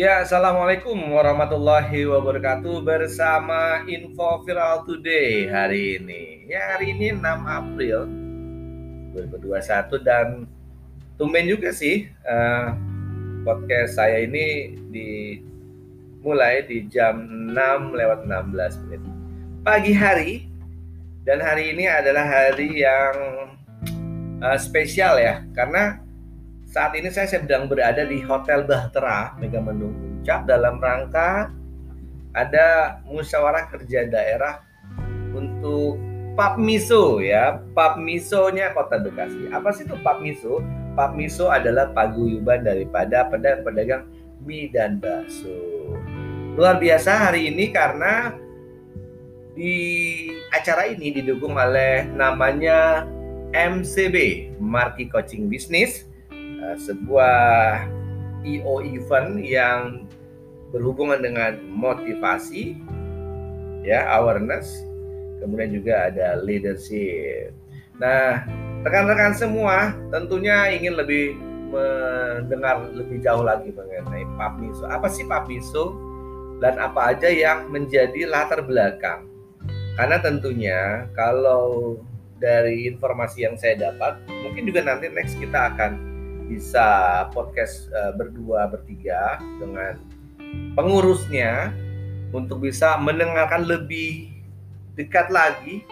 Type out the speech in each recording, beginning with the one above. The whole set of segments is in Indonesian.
Ya, Assalamualaikum warahmatullahi wabarakatuh bersama Info Viral Today hari ini. Ya, hari ini 6 April 2021 dan tumben juga sih uh, podcast saya ini dimulai di jam 6 lewat 16 menit pagi hari dan hari ini adalah hari yang uh, spesial ya karena saat ini saya sedang berada di Hotel Bahtera Megamendung Puncak dalam rangka ada musyawarah kerja daerah untuk Papmiso ya. Papmisonya Kota Bekasi. Apa sih itu Papmiso? Papmiso adalah paguyuban daripada pedagang-pedagang mie dan bakso. Luar biasa hari ini karena di acara ini didukung oleh namanya MCB, Marki Coaching Business Eh, sebuah EO event yang berhubungan dengan motivasi, ya awareness, kemudian juga ada leadership. Nah, rekan-rekan semua tentunya ingin lebih mendengar lebih jauh lagi mengenai Papmiso. Apa sih Papmiso dan apa aja yang menjadi latar belakang? Karena tentunya kalau dari informasi yang saya dapat, mungkin juga nanti next kita akan bisa podcast uh, berdua bertiga dengan pengurusnya untuk bisa mendengarkan lebih dekat lagi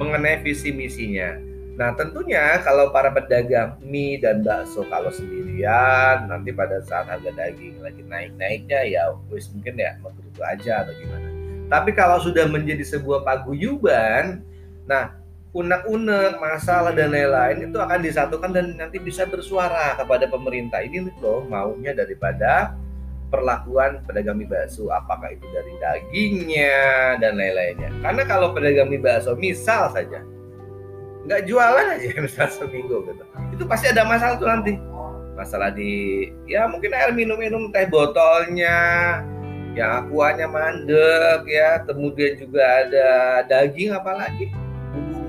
mengenai visi misinya. Nah tentunya kalau para pedagang mie dan bakso kalau sendirian nanti pada saat harga daging lagi naik-naiknya ya wis mungkin ya mau aja atau gimana. Tapi kalau sudah menjadi sebuah paguyuban, nah unek-unek, masalah dan lain-lain itu akan disatukan dan nanti bisa bersuara kepada pemerintah. Ini loh maunya daripada perlakuan pedagang mie bakso, apakah itu dari dagingnya dan lain-lainnya. Karena kalau pedagang mie bakso misal saja nggak jualan aja misal seminggu gitu, itu pasti ada masalah tuh nanti. Masalah di ya mungkin air minum-minum teh botolnya, yang akuanya mandek ya, kemudian juga ada daging apalagi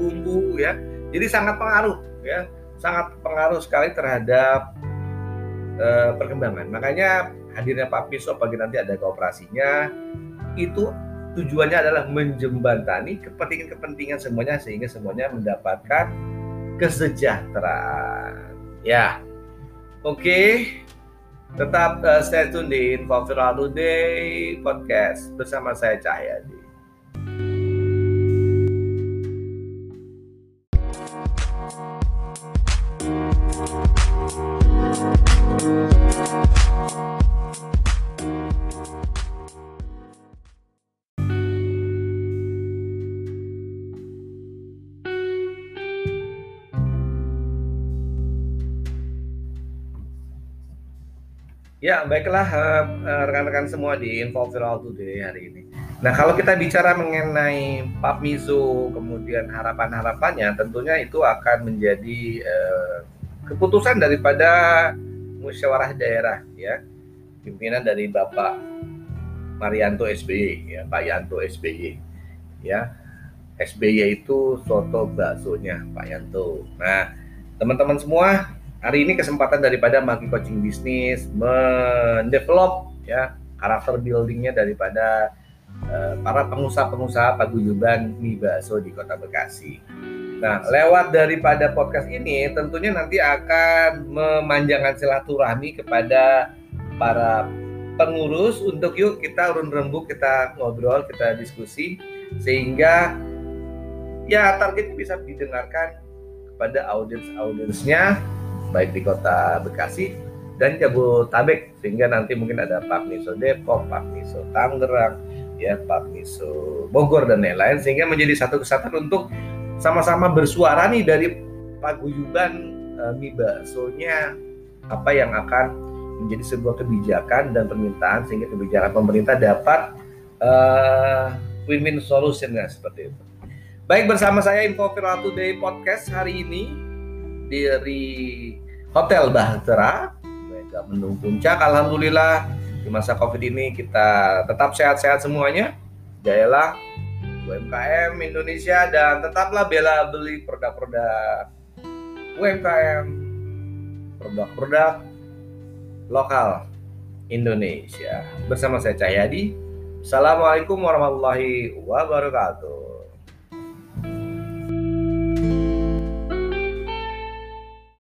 bumbu-bumbu ya. Jadi sangat pengaruh ya, sangat pengaruh sekali terhadap uh, perkembangan. Makanya hadirnya Pak Piso pagi nanti ada kooperasinya itu tujuannya adalah menjembatani kepentingan-kepentingan semuanya sehingga semuanya mendapatkan kesejahteraan. Ya. Oke. Okay. Tetap uh, stay tune di Info Viral Today podcast bersama saya Cahyadi. Ya, baiklah eh, eh, rekan-rekan semua di Info Viral Today hari ini. Nah, kalau kita bicara mengenai Papmizo, kemudian harapan-harapannya, tentunya itu akan menjadi uh, keputusan daripada musyawarah daerah, ya, pimpinan dari Bapak Marianto SBY, ya, Pak Yanto SBY, ya. SBY itu soto baksonya Pak Yanto. Nah, teman-teman semua hari ini kesempatan daripada Maki Coaching Bisnis mendevelop ya karakter buildingnya daripada uh, para pengusaha-pengusaha paguyuban mie bakso di Kota Bekasi. Nah, lewat daripada podcast ini tentunya nanti akan memanjangkan silaturahmi kepada para pengurus untuk yuk kita urun rembuk, kita ngobrol, kita diskusi sehingga ya target bisa didengarkan kepada audiens-audiensnya baik di kota Bekasi dan Jabotabek sehingga nanti mungkin ada Pak Miso Depok, Pak Miso Tangerang, ya Pak Miso Bogor dan lain-lain sehingga menjadi satu kesatuan untuk sama-sama bersuara nih dari paguyuban e, mie baksonya apa yang akan menjadi sebuah kebijakan dan permintaan sehingga kebijakan pemerintah dapat uh, win-win solutionnya seperti itu. Baik bersama saya Info Viral Today Podcast hari ini dari Hotel Bahtera Mega Mendung Puncak. Alhamdulillah di masa Covid ini kita tetap sehat-sehat semuanya. Jayalah UMKM Indonesia dan tetaplah bela beli produk-produk UMKM, produk-produk lokal Indonesia. Bersama saya Cahyadi. Assalamualaikum warahmatullahi wabarakatuh.